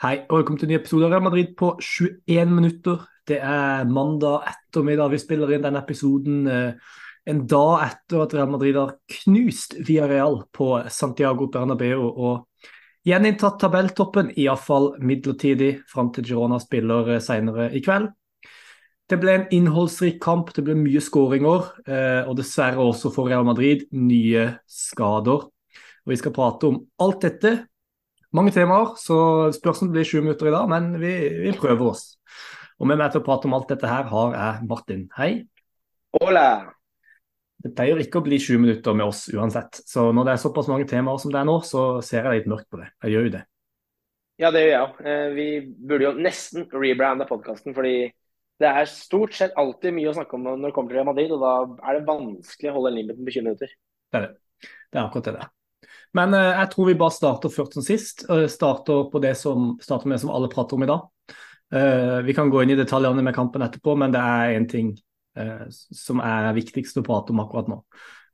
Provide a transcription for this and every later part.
Hei og velkommen til en ny episode av Real Madrid på 21 minutter. Det er mandag ettermiddag vi spiller inn denne episoden. eh, En dag etter at Real Madrid har knust Via Real på Santiago Bernabeu og gjeninntatt tabelltoppen, iallfall midlertidig, fram til Girona spiller eh, senere i kveld. Det ble en innholdsrik kamp, det ble mye skåringer, eh, og dessverre også for Real Madrid nye skader. Og Vi skal prate om alt dette mange temaer, så spørsmålet blir 20 minutter i dag, men vi, vi prøver oss. Og med meg til å prate om alt dette her har jeg Martin. Hei. Hola! Det pleier ikke å bli 20 minutter med oss uansett. Så når det er såpass mange temaer som det er nå, så ser jeg litt mørkt på det. Jeg gjør jo det. Ja, det gjør jeg òg. Vi burde jo nesten rebrande podkasten, fordi det er stort sett alltid mye å snakke om når det kommer til Madrid, og da er det vanskelig å holde limiten på 20 minutter. Det er det. Det er akkurat det der. Men eh, jeg tror vi bare starter først som sist. Uh, starter på det som starter med som alle prater om i dag. Eh, vi kan gå inn i detaljene med kampen etterpå, men det er én ting eh, som er viktigst å prate om akkurat nå.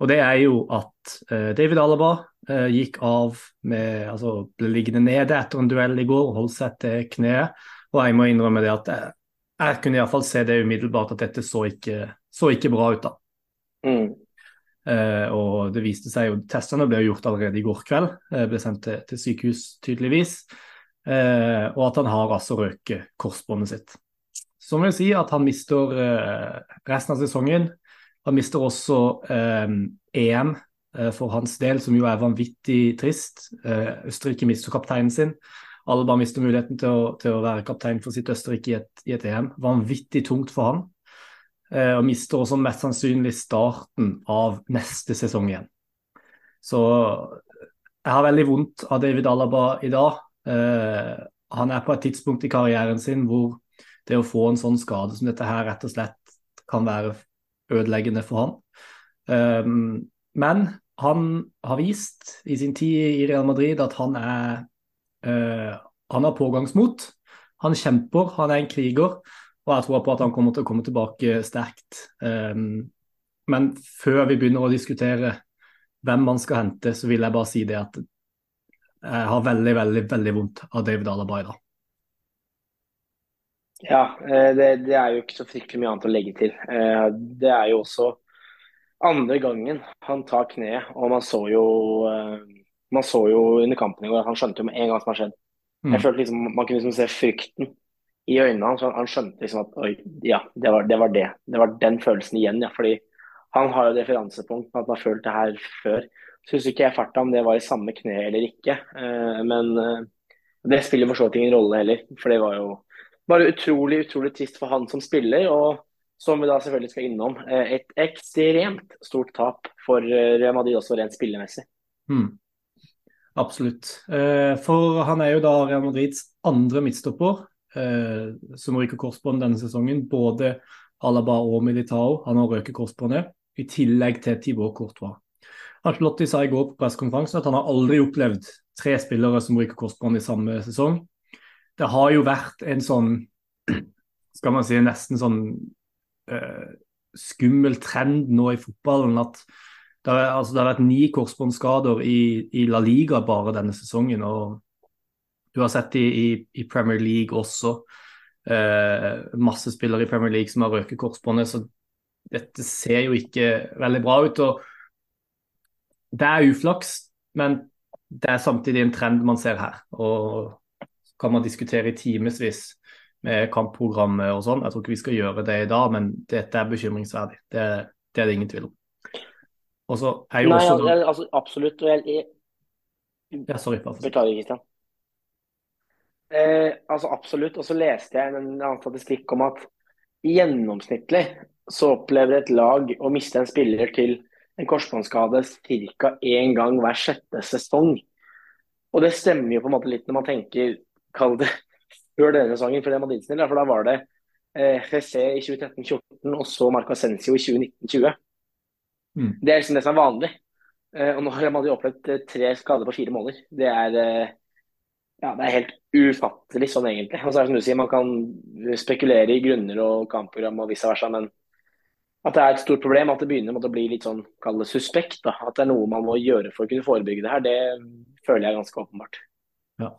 Og det er jo at eh, David Alaba eh, gikk av med Altså ble liggende nede etter en duell i går holdt seg til kneet. Og jeg må innrømme det at jeg, jeg kunne iallfall se det umiddelbart at dette så ikke, så ikke bra ut, da. Mm. Eh, og det viste seg jo, Testene ble jo gjort allerede i går kveld, eh, ble sendt til, til sykehus tydeligvis. Eh, og at han har altså røket korsbåndet sitt. Så må jeg si at han mister resten av sesongen. Han mister også EM for hans del, som jo er vanvittig trist. Østerrike mister kapteinen sin. Alle bare mister muligheten til å, til å være kaptein for sitt Østerrike i et, i et EM. Vanvittig tungt for han. Og mister også mest sannsynlig starten av neste sesong igjen. Så jeg har veldig vondt av David Alaba i dag. Uh, han er på et tidspunkt i karrieren sin hvor det å få en sånn skade som dette her rett og slett kan være ødeleggende for han. Um, men han har vist i sin tid i Real Madrid at han er uh, han har pågangsmot. Han kjemper, han er en kriger. Og jeg tror på at han kommer til å komme tilbake sterkt. Um, men før vi begynner å diskutere hvem man skal hente, så vil jeg bare si det at jeg har veldig, veldig veldig vondt av David Alaba i dag. Ja, det, det, er jo ikke så fryktelig mye annet å legge til. Det er jo også andre gangen han tar kneet, og man så jo man så jo under kampen i går at han skjønte jo med en gang som har skjedd. Mm. Jeg følte liksom, Man kunne liksom se frykten i øynene hans. Han skjønte liksom at oi, ja, det var, det var, det det. var den følelsen igjen. ja, fordi han har jo referansepunkt med at han har følt det her før. Så husker ikke jeg farta om det var i samme kne eller ikke. Men det spiller for så vidt ingen rolle heller. For det var jo bare utrolig, utrolig trist for han som spiller. Og som vi da selvfølgelig skal innom, et ekstremt stort tap for Real Madrid også rent spillemessig. Hmm. Absolutt. For han er jo da Real Madrids andre midtstopper som ryker korsbånd denne sesongen. Både Alaba og Militao. Han har røket korsbåndet, i tillegg til Tibor Courtois. Ancelotti sa i går på pressekonferansen at han har aldri opplevd tre spillere som ryker korsbånd i samme sesong. Det har jo vært en sånn, skal man si, nesten sånn uh, skummel trend nå i fotballen at det altså, det har vært ni korsbåndskader i, i, La Liga bare denne sesongen. og Du har sett det i, i, Premier League også. Eh, masse spillere i Premier League som har røket korsbåndet. så dette ser jo ikke veldig bra ut. og Det er uflaks, men det er samtidig en trend man ser her. Og kan man diskutere i timevis med kampprogrammet og sånn. Jeg tror ikke vi skal gjøre det i dag, men dette er bekymringsverdig. Det, det er det ingen tvil om. Og så er jo Nei, også Nei, altså, absolutt. Og jeg... Ja, sorry. Beklager, Kristian. Eh, altså absolutt. Og så leste jeg en annen statistikk om at gjennomsnittlig så opplever et lag å miste en spiller til en korsbåndskade ca. én gang hver sjette sesong. Og det stemmer jo på en måte litt når man tenker kall det før denne sesongen, for det man innstiller. For da var det eh, Jesse i 2013-2014 og så Marco Ascencio i 2019-2020. Mm. Det er liksom det som er vanlig. Eh, og nå har man jo opplevd eh, tre skader på fire måneder. Det er eh, ja, det er helt ufattelig sånn egentlig. Og så er det som du sier, Man kan spekulere i grunner og kampprogram og vice versa, men at det er et stort problem, at det begynner å bli litt sånn kall det suspekt, da. at det er noe man må gjøre for å kunne forebygge det her, det føler jeg ganske åpenbart. Ja.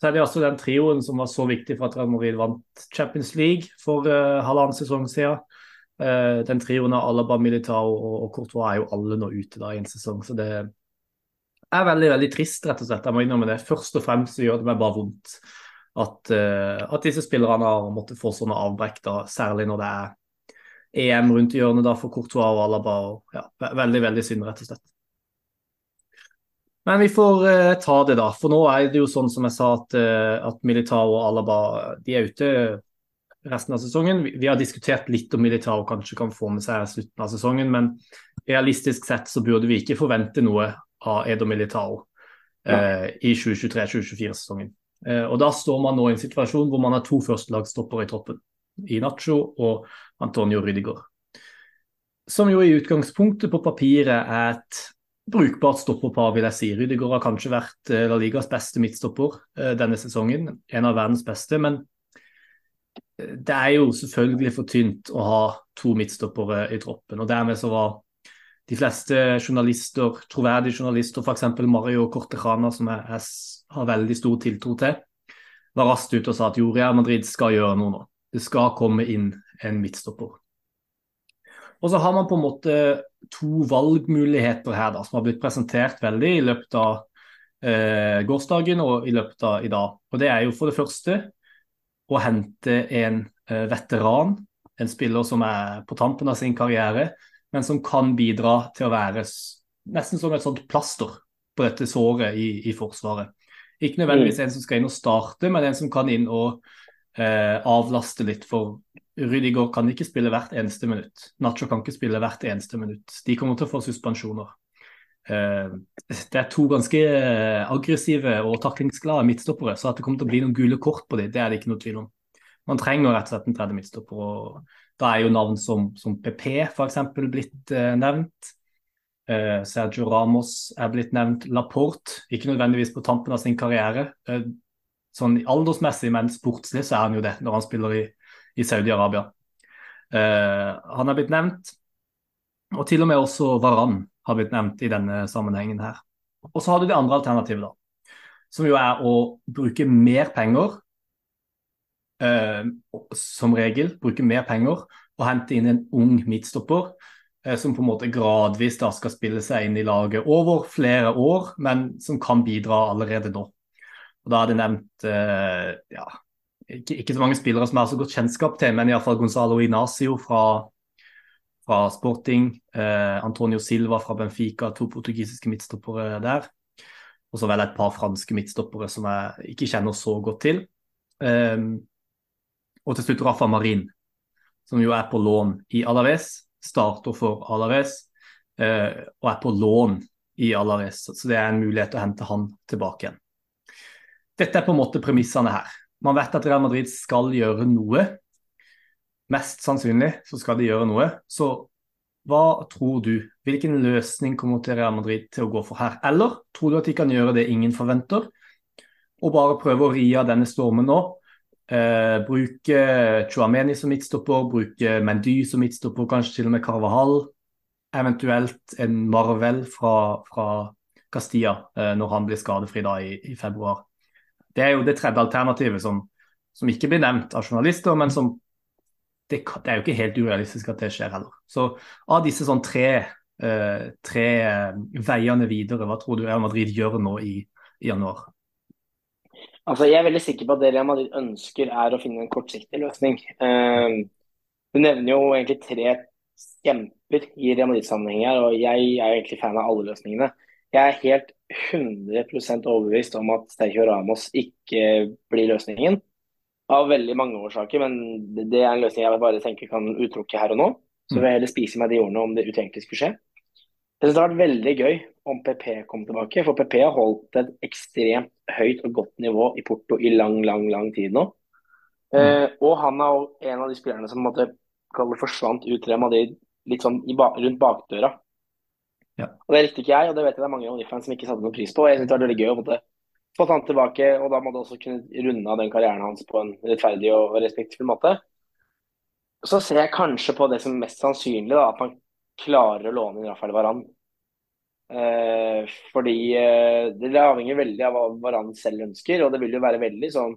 Så er det også den trioen som var så viktig for at Real Madrid vant Champions League for uh, halvannen sesong siden. Uh, den trioen av Alaba, Militao og, og Courtois er jo alle nå ute da i en sesong. Så det er veldig veldig trist, rett og slett. Jeg må innrømme det. Først og fremst så gjør det meg bare vondt at, uh, at disse spillerne har måttet få sånne avbrekk, da, særlig når det er EM rundt hjørnet da for Courtois og Alaba. Og, ja, veldig, veldig synd, rett og slett. Men vi får uh, ta det, da. For nå er det jo sånn som jeg sa, at, uh, at Militao og Alaba de er ute resten av sesongen. Vi, vi har diskutert litt om Militao kanskje kan få med seg slutten av sesongen, men realistisk sett så burde vi ikke forvente noe av Edo Militao uh, i 2023-2024-sesongen. og da står man nå i en situasjon hvor man har to førstelagsstoppere i troppen. I Nacho og Antonio Rydegård. Som jo i utgangspunktet på papiret er et brukbart stopperpar, vil jeg si. Rydegård har kanskje vært eh, La Ligas beste midtstopper eh, denne sesongen. En av verdens beste. Men eh, det er jo selvfølgelig for tynt å ha to midtstoppere i troppen. og Dermed så var de fleste journalister, troverdige journalister, f.eks. Mario Cortejana, som jeg, har veldig stor tiltro til, var raskt ute og sa at jo, Madrid skal gjøre noe nå. Det skal komme inn en midtstopper. Og så har man på en måte to valgmuligheter her da, som har blitt presentert veldig i løpet av eh, gårsdagen og i løpet av i dag. Og Det er jo for det første å hente en eh, veteran, en spiller som er på tampen av sin karriere, men som kan bidra til å være nesten som et sånt plaster på dette såret i, i Forsvaret. Ikke nødvendigvis mm. en som skal inn og starte, men en som kan inn og eh, avlaste litt for Rydiger kan ikke spille hvert eneste minutt. Nacho kan ikke spille hvert eneste minutt. De kommer til å få suspensjoner. Eh, det er to ganske eh, aggressive og taklingsglade midtstoppere, så at det kommer til å bli noen gule kort på dem, det er det ikke noe tvil om. Man trenger rett og slett en tredje midtstopper. og Da er jo navn som, som PP f.eks. blitt eh, nevnt. Eh, Sergio Ramos er blitt nevnt. Laporte, ikke nødvendigvis på tampen av sin karriere. Eh, sånn aldersmessig, men sportslig så er han jo det når han spiller i i Saudi-Arabia. Uh, han er blitt nevnt, og til og med også Varan har blitt nevnt i denne sammenhengen her. Og så har du det andre alternativet, da, som jo er å bruke mer penger. Uh, som regel bruke mer penger og hente inn en ung midtstopper uh, som på en måte gradvis da skal spille seg inn i laget over flere år, men som kan bidra allerede nå. Og Da er det nevnt ja, ikke, ikke, så mange spillere som jeg har så godt kjennskap til, men iallfall Gonzalo Inacio fra, fra Sporting. Eh, Antonio Silva fra Benfica, to portugisiske midtstoppere der. Og så vel et par franske midtstoppere som jeg ikke kjenner så godt til. Eh, og til slutt Rafa Marin, som jo er på lån i Alaves. Starter for Alaves eh, og er på lån i Alaves. Så det er en mulighet å hente han tilbake igjen. Dette er på en måte premissene her. Man vet at Real Madrid skal gjøre noe. Mest sannsynlig så skal de gjøre noe. Så hva tror du? Hvilken løsning kommer til Real Madrid til å gå for her? Eller tror du at de kan gjøre det ingen forventer, og bare prøve å ri av denne stormen nå? Eh, bruke Chuameni som midtstopper, bruke Mendy som midtstopper, kanskje til og med Carvahall. Eventuelt en Marvel fra, fra Castilla eh, når han blir skadefri da i, i februar. Det er jo det tredje alternativet som, som ikke blir nevnt av journalister, men som det, det, er jo ikke helt urealistisk at det skjer heller. Så av disse sånn tre, eh, tre uh, veiene videre, hva tror du Real Madrid gjør nå i, i, januar? Altså, jeg er veldig sikker på at det Real Madrid ønsker er å finne en kortsiktig løsning. Uh, du nevner jo egentlig tre kjemper i Real Madrid-sammenheng her, og jeg er egentlig fan av alle løsningene. Jeg er helt 100% overbevist om at Sergio Ramos ikke blir løsningen. Av veldig mange årsaker, men det er en løsning jeg bare tenker kan uttrukke her og nå. Så vil jeg heller spise meg de ordene om det utenkelig skulle skje. Jeg synes det har vært veldig gøy om PP kom tilbake, for PP har holdt et ekstremt høyt og godt nivå i Porto i lang, lang, lang tid nå. Mm. Eh, og han er en av de spillerne som måtte, forsvant ut til Madrid litt sånn ba rundt bakdøra ja. Og Det likte ikke jeg, og det vet jeg det er mange Oni-fans som ikke satte noen pris på. Jeg synes det var veldig gøy å måtte få han tilbake, og da må du også kunne runde av den karrieren hans på en rettferdig og respektfull måte. Så ser jeg kanskje på det som mest sannsynlig, da, at man klarer å låne inn Rafael Varan. Eh, fordi eh, det avhenger veldig av hva Varan selv ønsker, og det vil jo være veldig sånn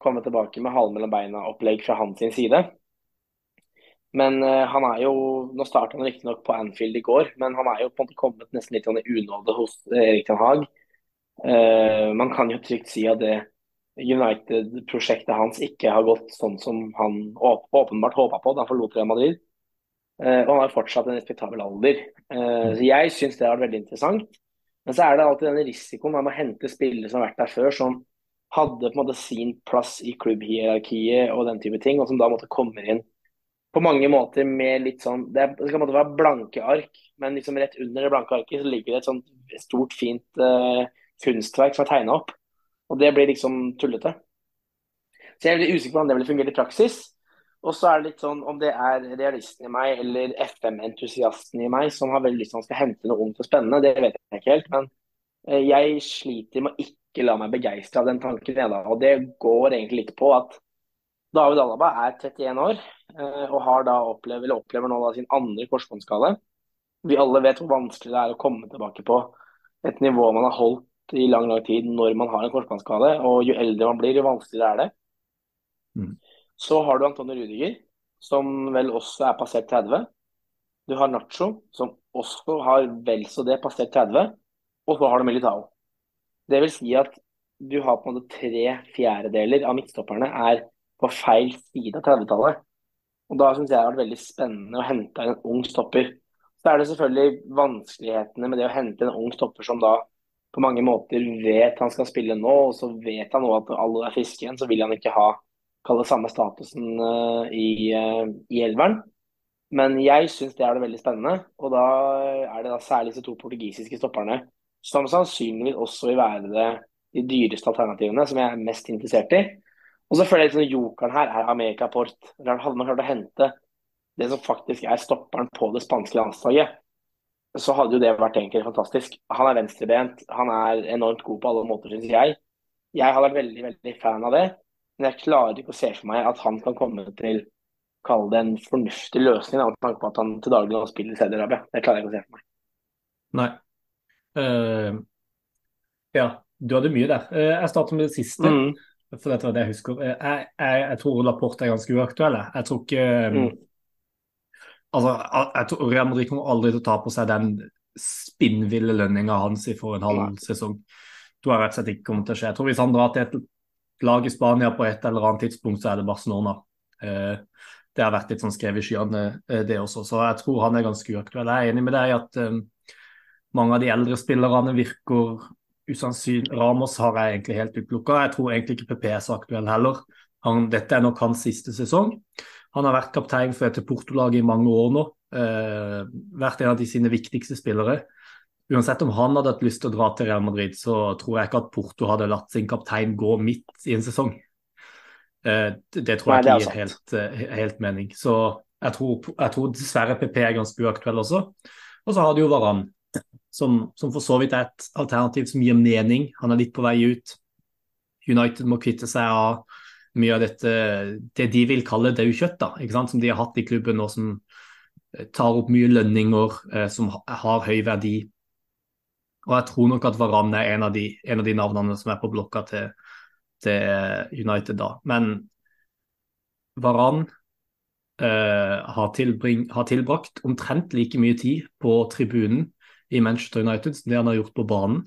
komme tilbake med halen mellom beina-opplegg fra hans side. Men eh, han er jo Nå starta han riktignok på Anfield i går, men han er jo på en måte kommet nesten litt sånn i unåde hos Erik Ten Hag. Uh, man kan jo trygt si at det United-prosjektet hans ikke har gått sånn som han åpenbart håpa på da han forlot Real Madrid. Uh, og han har fortsatt en respektabel alder. så jeg syns det har vært veldig interessant. Men så er det alltid denne risikoen med å hente spillere som har vært der før, som hadde på en måte sin plass i klubbhierarkiet og den type ting, og som da måtte komme inn på mange måter med litt sånn Det, skal måte være blanke ark, men liksom rett under det blanke arket så ligger det et sånt stort, fint uh, kunstverk som er tegna opp. Og det blir liksom tullete. Så jeg er veldig usikker på hvordan det vil fungere i praksis. Og så er det litt sånn om det er realisten i meg eller FM-entusiasten i meg som har veldig lyst til å hente noe ungt og spennende, det vet jeg ikke helt. Men uh, jeg sliter med å ikke la meg begeistre av den tanken. Og det går egentlig litt på at David Alaba er 31 år eh, og har da opplever, opplever nå da sin andre korsbåndskade. Vi alle vet hvor vanskelig det er å komme tilbake på et nivå man har holdt i lang lang tid når man har en korsbåndskade. Og jo eldre man blir, jo vanskeligere er det. Mm. Så har du Antonio Rudiger, som vel også er passert 30. Du har Nacho, som også har vel så det passert 30. Og så har du Militao. Det vil si at du har på en måte tre fjerdedeler av midtstopperne er på feil side av 30-tallet. Og Da syns jeg det har vært veldig spennende å hente en ung stopper. Så er det selvfølgelig vanskelighetene med det å hente en ung stopper som da på mange måter vet han skal spille nå, og så vet han nå at alle er friske igjen, så vil han ikke ha kalle samme statusen uh, i, uh, i elveren. Men jeg syns det er det veldig spennende. Og da er det da særlig disse to portugisiske stopperne som sannsynligvis også vil være det, de dyreste alternativene, som jeg er mest interessert i. Og så føler jeg liksom jokeren her er Amerika Port. Hadde man klart å hente det som faktisk er stopperen på det spanske landslaget, så hadde jo det vært egentlig fantastisk. Han er venstrebent, han er enormt god på alle måter, syns jeg. Jeg har vært veldig veldig fan av det, men jeg klarer ikke å se for meg at han kan komme til kalle det en fornuftig løsning, med tanke på at han til daglig spiller i Saudi-Arabia. Det klarer jeg ikke å se for meg. Nei. Uh, ja, du hadde mye der. Uh, jeg starter med det siste. Mm. For dette var det jeg husker. Uh, jeg, jeg, jeg tror Laporte er ganske uaktuell. Jeg tror ikke eh, mm. Altså, jeg tror Real Madrid kommer aldri til å ta på seg den spinnville lønninga hans for en halv sesong. tror jeg rett og slett ikke kommer til å skje. Jeg tror Hvis han drar til et lag i Spania på et eller annet tidspunkt, så er det Barcelona. Eh, det har vært litt sånn skrevet i skyene, det også. Så jeg tror han er ganske uaktuell. Jeg er enig med deg i at mange av de eldre spillerne virker usannsynlig. Ramos har jeg egentlig helt utelukka. Jeg tror egentlig ikke PP er så aktuell heller. Han, dette er nok hans siste sesong. Han har vært kaptein for et Porto-lag i mange år nå. Eh, vært en av de sine viktigste spillere. Uansett om han hadde hatt lyst til å dra til Real Madrid, så tror jeg ikke at Porto hadde latt sin kaptein gå midt i en sesong. Eh, det tror jeg ikke gir helt, eh, helt, mening. Så jeg tror, jeg tror, dessverre PP er ganske uaktuell også. Og så har du jo Varan, som, som, for så vidt er et alternativ som gir mening. Han er litt på vei ut. United må kvitte seg av mye av dette det de vil kalle daukjøtt, som de har hatt i klubben nå, som eh, tar opp mye lønninger, som har høy verdi. Og jeg tror nok at Varan er en av de, en av de navnene som er på blokka til, til United da. Men Varan eh, har, har, tilbrakt omtrent like mye tid på tribunen i Manchester United som det han har gjort på banen.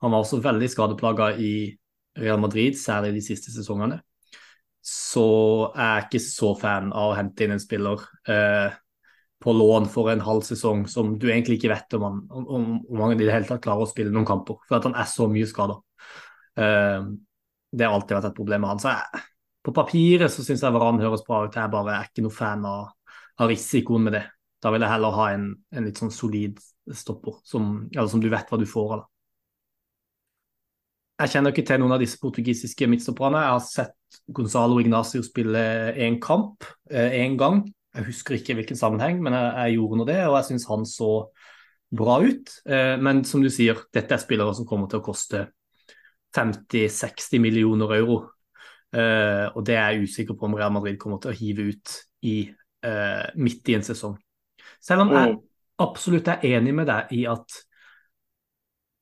Han var også veldig skadeplaga i Real Madrid, særlig de siste sesongene. Så jeg er ikke så fan av å hente inn en spiller eh, på lån for en halv sesong som du egentlig ikke vet om han, om, om han i det hele tatt klarer å spille noen kamper, for at han er så mye skada. Uh, det har alltid vært et problem med han. Så jeg, på papiret så syns jeg Varan høres bra ut, jeg bare er ikke noe fan av, av risikoen med det. Da vil jeg heller ha en, en litt sånn solid stopper, som, som du vet hva du får av. Jeg kjenner ikke til noen av disse portugisiske midtstopperne. Jeg har sett Gonzalo Ignacio spille én kamp én eh, gang. Jeg husker ikke hvilken sammenheng, men jeg, jeg gjorde nå det, og jeg syns han så bra ut. Eh, men som du sier, dette er spillere som kommer til å koste 50-60 millioner euro. Eh, og det er jeg usikker på om Real Madrid kommer til å hive ut i, midt i en sesong. Selv om jeg mm. absolutt er enig med deg i at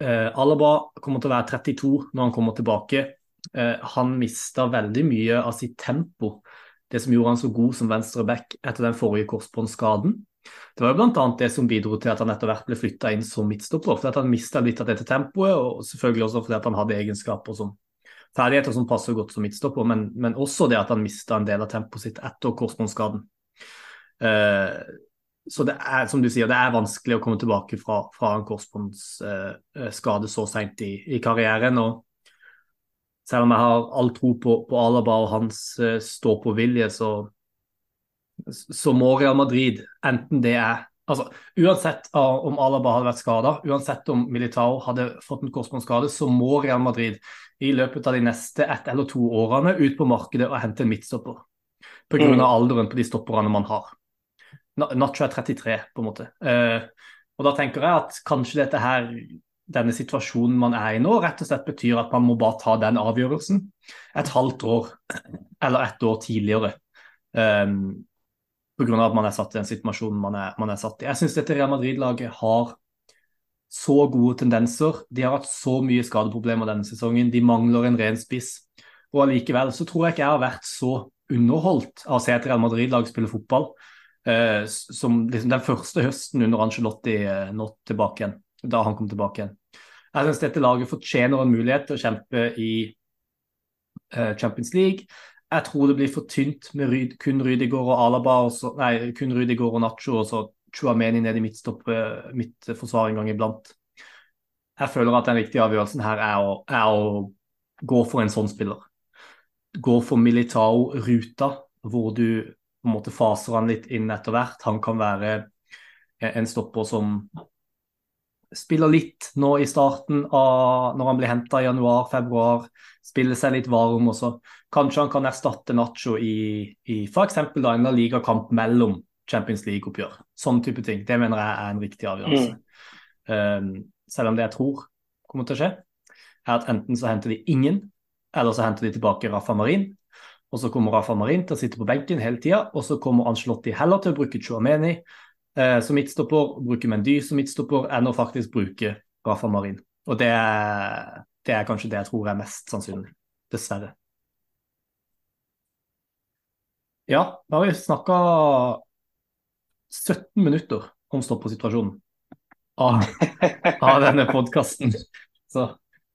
eh, Alaba kommer til å være 32 når han kommer tilbake. Eh, han mista veldig mye av sitt tempo, det som gjorde han så god som venstre back etter den forrige korsbåndskaden. Det var jo bl.a. det som bidro til at han etter hvert ble flytta inn som midtstopper. fordi Han mista litt av dette tempoet, og selvfølgelig også fordi han hadde egenskaper som ferdigheter som passer godt som midtstopper, men, men også det at han mista en del av tempoet sitt etter korsbåndskaden. Uh, så det er som du sier, det er vanskelig å komme tilbake fra, fra en korsbåndsskade uh, så seint i, i, karrieren. og Selv om jeg har all tro på, på Alaba og hans uh, stå-på-vilje, så, så må Real Madrid, enten det er Altså, Uansett om Alaba hadde vært skada, uansett om Militao hadde fått en korsbåndskade, så må Real Madrid i løpet av de neste ett eller to årene ut på markedet og hente en midtstopper. Pga. Mm. alderen på de stopperne man har. Nacho er 33, på en måte. Uh, og da tenker jeg at kanskje dette her, denne situasjonen man er i nå, rett og slett betyr at man må bare ta den avgjørelsen et halvt år eller ett år tidligere. Um, pga. at man er satt i den situasjonen man er, man er satt i. Jeg syns dette Real Madrid-laget har så gode tendenser. De har hatt så mye skadeproblemer denne sesongen. De mangler en ren spiss. Og allikevel så tror jeg ikke jeg har vært så underholdt av å se et Real Madrid-lag spille fotball uh, som liksom den første høsten under Angelotti uh, nå tilbake igjen. Da han kom tilbake igjen. Jeg syns dette laget fortjener en mulighet til å kjempe i eh, Champions League. Jeg tror det blir for tynt med Ryd, kun Rydigård og Alaba, og så, nei, kun Rydiger og Nacho og så Chuameni ned i midtforsvar en gang iblant. Jeg føler at den riktige avgjørelsen her er å, er å gå for en sånn spiller. Gå for Militao-ruta, hvor du på en måte faser han litt inn etter hvert. Han kan være en stopper som spiller litt nå i starten av når han blir henta i januar-februar. Spiller seg litt varm. også. Kanskje han kan erstatte Nacho i, i f.eks. en La Liga-kamp mellom Champions League-oppgjør. Sånn type ting. Det mener jeg er en riktig avgjørelse. Mm. Um, selv om det jeg tror kommer til å skje, er at enten så henter de ingen, eller så henter de tilbake Rafa Marin. Og så kommer Rafa Marin til å sitte på benken hele tida, og så kommer Ancelotti heller til å bruke Chuameni eh, som midtstopper, bruke Mendy som midtstopper, enn å faktisk bruke Rafa Marin. Og det det er kanskje det jeg tror er mest sannsynlig. Dessverre. Ja, da har vi snakka 17 minutter om stoppersituasjonen av, av denne podkasten. Så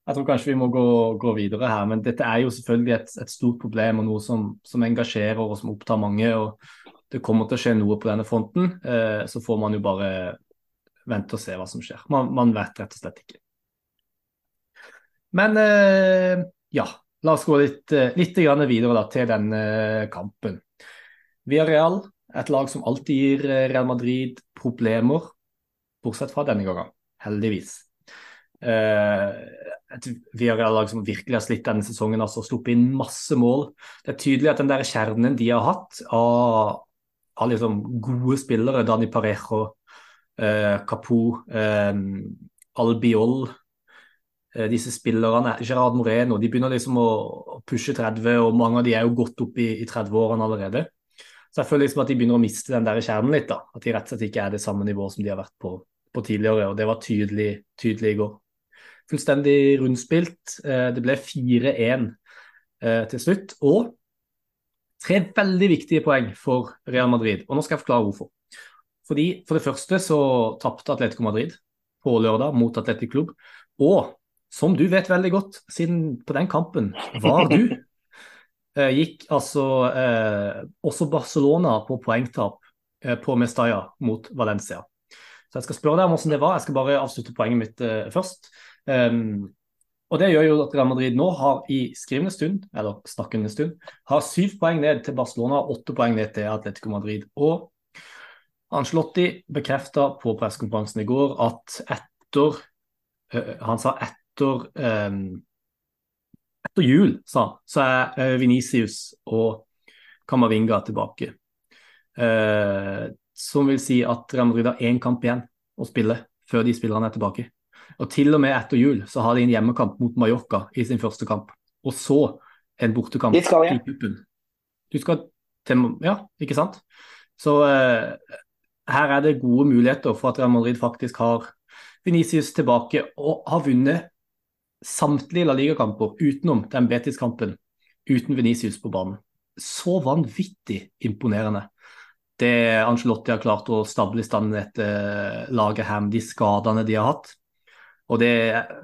jeg tror kanskje vi må gå, gå, videre her. Men dette er jo selvfølgelig et, et stort problem og noe som, som, engasjerer og som opptar mange. og det kommer til å skje noe på denne fronten. Eh, så får man jo bare vente og se hva som skjer. Man, man vet rett og slett ikke. Men eh, ja, la oss gå litt, eh, litt videre da, til denne kampen. Villarreal, et lag som alltid gir Real Madrid problemer, bortsett fra denne gangen, heldigvis. et Villarreal-lag som virkelig har slitt denne sesongen, altså sluppet inn masse mål. Det er tydelig at den der kjernen de har hatt av har liksom gode spillere. Dani Parejo, eh, Capo, eh, Albiol. Eh, disse spillerne, Gerard Moreno, de begynner liksom å, pushe 30, og mange av de er jo godt opp i, i 30-årene allerede. Så jeg føler liksom at de begynner å miste den der kjernen litt. da, At de rett og slett ikke er det samme nivået som de har vært på, på tidligere. og Det var tydelig, tydelig i går. Fullstendig rundspilt. Eh, det ble 4-1 eh, til slutt. Og Tre veldig viktige poeng for Real Madrid, og nå skal jeg forklare hvorfor. Fordi For det første så tapte Atletico Madrid på lørdag mot Atletic Klubb. Og som du vet veldig godt, siden på den kampen var du, eh, gikk altså eh, også Barcelona på poengtap eh, på Mestalla mot Valencia. Så jeg skal spørre deg om hvordan det var. Jeg skal bare avslutte poenget mitt eh, først. Um, og Det gjør jo at Real Madrid nå har i skrivende stund, eller snakkende stund, har syv poeng ned til Barcelona og åtte poeng ned til Atletico Madrid. Og Ancelotti bekrefta på pressekonferansen i går at etter Han sa etter etter jul, sa han, så er Venicius og Camavinga tilbake. Som vil si at Real Madrid har én kamp igjen å spille før de spillerne er tilbake. Og til og med etter jul så har de en hjemmekamp mot Mallorca i sin første kamp. Og så en bortekamp i cupen. Du skal til Ja, ikke sant? Så eh, her er det gode muligheter for at Real Madrid faktisk har Venicius tilbake og har vunnet samtlige La Liga-kamper utenom den Betis-kampen uten Venicius på banen. Så vanvittig imponerende. Det Angelotti har klart å stable i stand etter laget her med de skadene de har hatt. Og det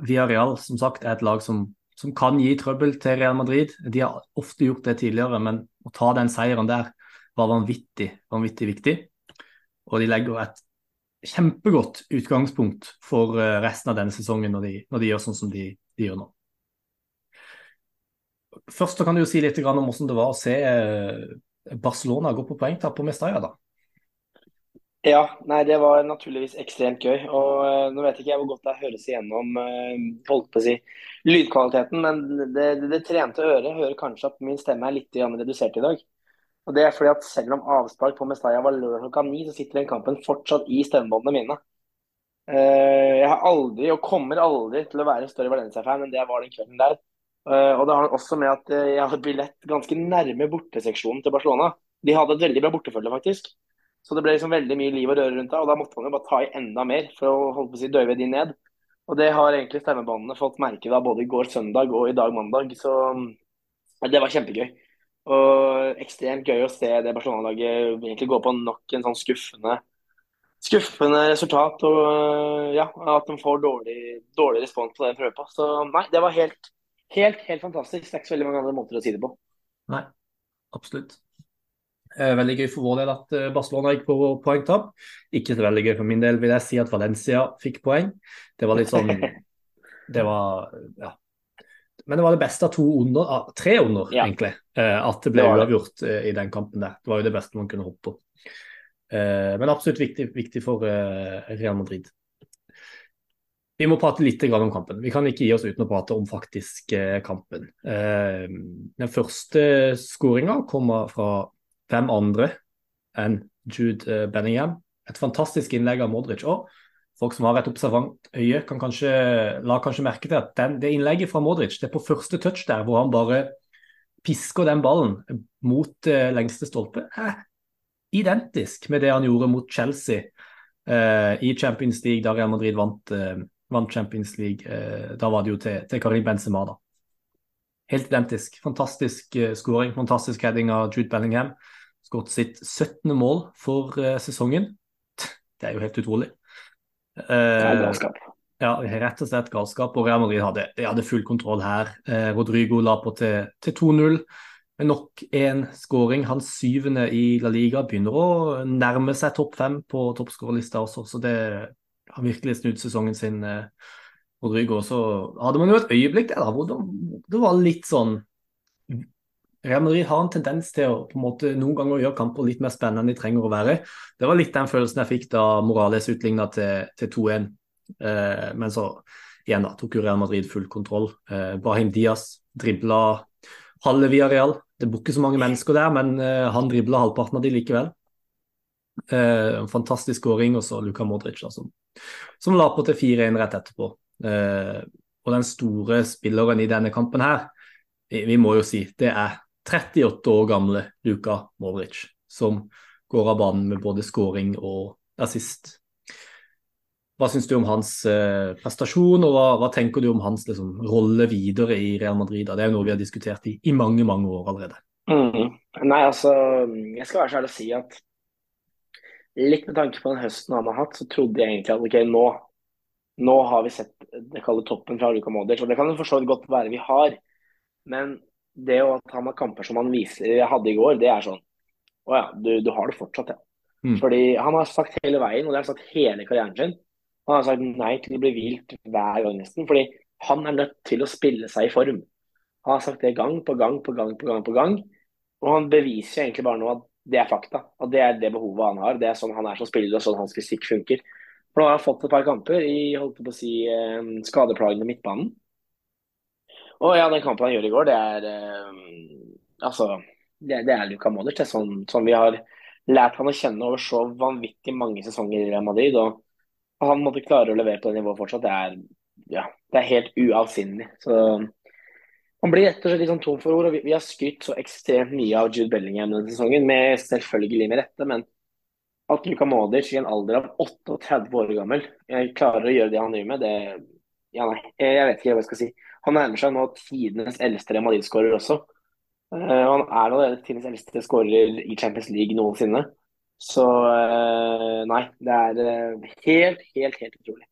Villarreal som sagt er et lag som, som, kan gi trøbbel til Real Madrid. De har ofte gjort det tidligere, men å ta den seieren der var vanvittig, vanvittig viktig. Og de legger et kjempegodt utgangspunkt for eh, resten av denne sesongen når de, når de gjør sånn som de, de, gjør nå. Først kan du jo si litt om hvordan det var å se eh, Barcelona gå på poengtap på Mestalla. da. Ja, nei, det var naturligvis ekstremt gøy. Og uh, Nå vet ikke jeg hvor godt det høres igjennom uh, holdt på å si, lydkvaliteten, men det, det, det trente øret hører kanskje at min stemme er litt redusert i dag. Og det er fordi at Selv om avspark på Mestalla var lørdag klokka ni, så sitter den kampen fortsatt i stemmebåndene mine. Uh, jeg har aldri, og kommer aldri, til å være en større Valencia-fan enn det jeg var den kvelden der. og det har også med at jeg har billett ganske nærme borteseksjonen til Barcelona. De hadde et veldig bra bortefølge, faktisk. Så det ble liksom veldig mye liv og røre rundt det, og da måtte man jo bare ta i enda mer for å holde på å si døyve de ned. Og det har egentlig stemmebåndene fått merke da, både i går søndag og i dag mandag. Så det var kjempegøy. Og ekstremt gøy å se det Barcelona-laget egentlig gå på nok en sånn skuffende, skuffende resultat. Og ja, at de får dårlig, dårlig respons på det de prøver på. Så nei, det var helt, helt, helt fantastisk. Det er ikke så veldig mange andre måter å si det på. Nei, absolutt. Eh, veldig gøy for vår del at eh, Barcelona gikk på poengtap. Ikke så veldig gøy for min del, vil jeg si at Valencia fikk poeng. Det var litt sånn Det var ja. Men det var det beste av to under, ah, tre under, ja. egentlig. Eh, at det ble uavgjort i den kampen der. Det var jo det beste man kunne håpe på. Men absolutt viktig, viktig for Real Madrid. Vi må prate litt om kampen. Vi kan ikke gi oss uten å prate om faktisk kampen. Den første skåringa kommer fra hvem andre enn Jude eh, Benningham. Et fantastisk innlegg av Modric. Og folk som har et observant øye, kan kanskje la kanskje merke til at den, det innlegget fra Modric det er på første touch der, hvor han bare pisker den ballen mot uh, lengste stolpe. Eh, identisk med det han gjorde mot Chelsea uh, i Champions League, da Real Madrid vant, uh, vant Champions League. da var det jo til, til Karim Benzema, da. Helt identisk. Fantastisk scoring, fantastisk heading av Jude Bellingham skåret sitt 17. mål for uh, sesongen. Det er jo helt utrolig. Er galskap. Ja, rett og slett galskap. Og Real Madrid hadde, hadde full kontroll her. Uh, Rodrigo la på til, til 2-0 med nok en skåring. Hans syvende i La Liga begynner å nærme seg topp fem på toppskårerlista også, så det har virkelig snudd sesongen sin. Rodrigo. Så hadde man jo et øyeblikk der da, hvor det var litt sånn Real Madrid har en tendens til å på en måte noen ganger gjøre kamper litt mer spennende enn de trenger å være. Det var litt den følelsen jeg fikk da Morales utligna til, til 2-1. Eh, men så igjen da, tok jo Real Madrid full kontroll. Eh, Brahim Diaz dribla halve via Real. Det bor ikke så mange mennesker der, men eh, han dribla halvparten av de likevel. Eh, fantastisk skåring. Og så Luka Modric, da, som, som la på til 4-1 rett etterpå. Eh, og den store spilleren i denne kampen her, vi må jo si, det er 38 år gamle Luka Modric, som går av banen med både scoring og assist. Hva syns du om hans eh, prestasjon, og hva, hva, tenker du om hans liksom, rolle videre i Real Madrid? Det er jo noe vi har diskutert i, i mange mange år allerede. Mm. Nei, altså, jeg skal være så ærlig å si at litt med tanke på den høsten han har hatt, så trodde jeg egentlig at ok, nå, nå har vi sett det kaller toppen fra Luka Modric. Og det kan jo for så vidt godt være vi har, men det at han har kamper som han viser hadde i går, det er sånn Å ja, du, du har det fortsatt, ja. Mm. Fordi han har sagt hele veien, og det har sagt hele karrieren sin, han har sagt nei til å bli hvilt hver gang nesten. Fordi han er nødt til å spille seg i form. Han har sagt det gang på gang på gang på gang. på gang, Og han beviser egentlig bare nå at det er fakta. At det er det behovet han har. Det er sånn han er som spiller, og sånn hans fysikk funker. For nå har han fått et par kamper i holdt på å si, eh, skadeplagene midtbanen. Og ja, den kampen han gjør i går, det er eh, altså, det, det, er Luka Modric. Det er sånn, sånn, vi har lært han å kjenne over så vanvittig mange sesonger i Real Madrid. og han måtte klare å levere på det nivået fortsatt. Det er, ja, det er helt uavsinnelig. Så han blir rett og slett litt sånn tom for ord. og Vi, vi har skrytt så ekstremt mye av Jude Bellingham denne sesongen, med selvfølgelig med rette. Men at Luka Modic i en alder av 38 år gammel jeg klarer å gjøre det han driver med, det ja, nei, jeg vet ikke hva jeg skal si. Han nærmer seg nå tidenes eldste Real Madrid-skårer også. Uh, han er nå tidenes eldste skårer i Champions League noensinne. Så uh, nei, det er uh, helt, helt, helt utrolig.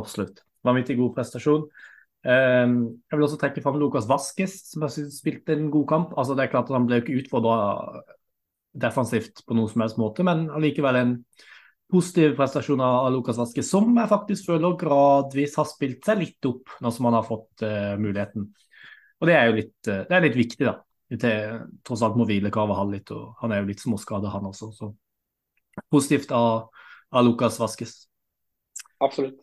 Absolutt. Vanvittig god prestasjon. Um, jeg vil også trekke fram Lucas Vasques, som har spilt en god kamp. Altså, det er klart at Han ble ikke utfordra defensivt på noen som helst måte, men allikevel en positiv prestasjon av Lukas Aske, som jeg faktisk føler gradvis har spilt seg litt opp nå som han har fått uh, muligheten. Og det er jo litt, uh, det er litt viktig, da. Til, tross alt må hvilekravet ha litt, og han er jo litt småskada, han også. Så positivt av, av Lukas Vaskes. Absolutt.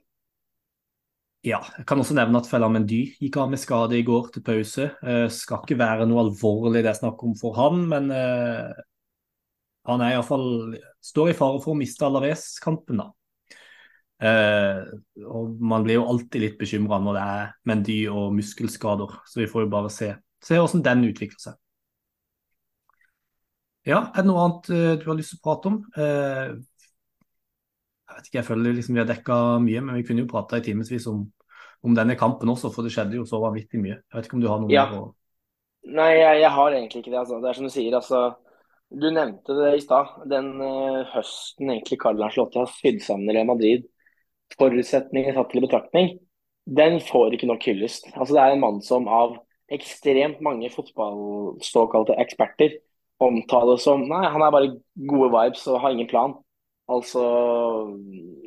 Ja, jeg kan også nevne at Fella Mendy gikk av med skade i går til pause. Uh, skal ikke være noe alvorlig det er snakk om for han, men uh, han er iallfall står i fare for å miste Alaves-kampen, da. Eh, og man blir jo alltid litt bekymra når det er Mendy og muskelskader, så vi får jo bare se, se hvordan den utvikler seg. Ja, er det noe annet uh, du har lyst til å prate om? Eh, jeg vet ikke, jeg føler liksom vi har dekka mye, men vi kunne jo prata i timevis om, om, denne kampen også, for det skjedde jo så vanvittig mye. Jeg vet ikke om du har noe ja. å Nei, jeg, jeg, har egentlig ikke det. Altså. Det er som du sier, altså du nevnte det i stad. Den uh, høsten egentlig Carl Ancelotti har sydd sammen Real Madrid, forutsetninger satt til betraktning, den får ikke nok hyllest. Altså, det er en mann som av ekstremt mange fotballståkalte eksperter omtales som Nei, han er bare gode vibes og har ingen plan. Altså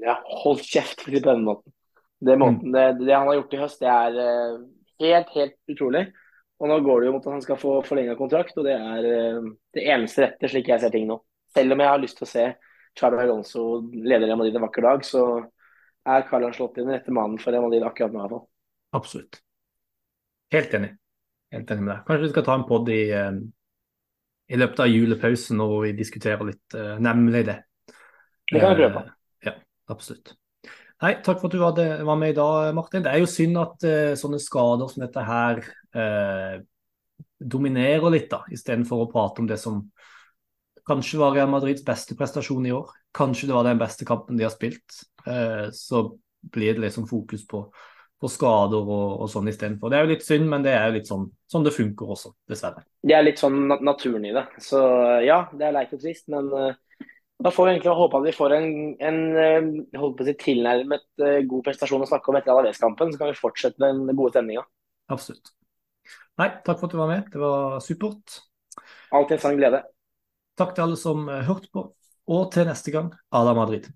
Ja, hold kjeft, på den måten. Det, måten mm. det, det, han har gjort i høst, det er uh, helt, helt utrolig. Og nå går det jo mot at han skal få forlenga kontrakt, og det er uh, det eneste rette, slik jeg ser ting nå. Selv om jeg har lyst til å se Charlo Alonso leder Real Madrid en vakker dag, så er Carl Ancelotti den rette mannen for Real Madrid akkurat nå. Iallfall. Absolutt. Helt enig. Helt enig med deg. Kanskje vi skal ta en pod i, uh, i løpet av julepausen når vi diskuterer litt uh, nemlig det. Det kan vi prøve på. Ja, absolutt. Nei, takk for at du var med i dag, Martin. Det er jo synd at sånne skader som dette her uh, dominerer litt, da, istedenfor å prate om det som kanskje var Real Madrids beste prestasjon i år. Kanskje det var den beste kampen de har spilt. Eh, så blir det liksom fokus på, på skader og, og sånn istedenfor. Det er jo litt synd, men det er jo litt sånn, sånn det funker også, dessverre. Det er litt sånn naturen i det. Så ja, det er leit og trist, men da får vi egentlig håpe at vi får en, en eh, holdt på å si, tilnærmet uh, god prestasjon å snakke om etter Alaves-kampen. Så kan vi fortsette den gode stemninga. Absolutt. Nei, takk for at du var med. Det var supert. Alltid en sann glede. Takk til alle som uh, hørte på, og til neste gang, Ala Madrid.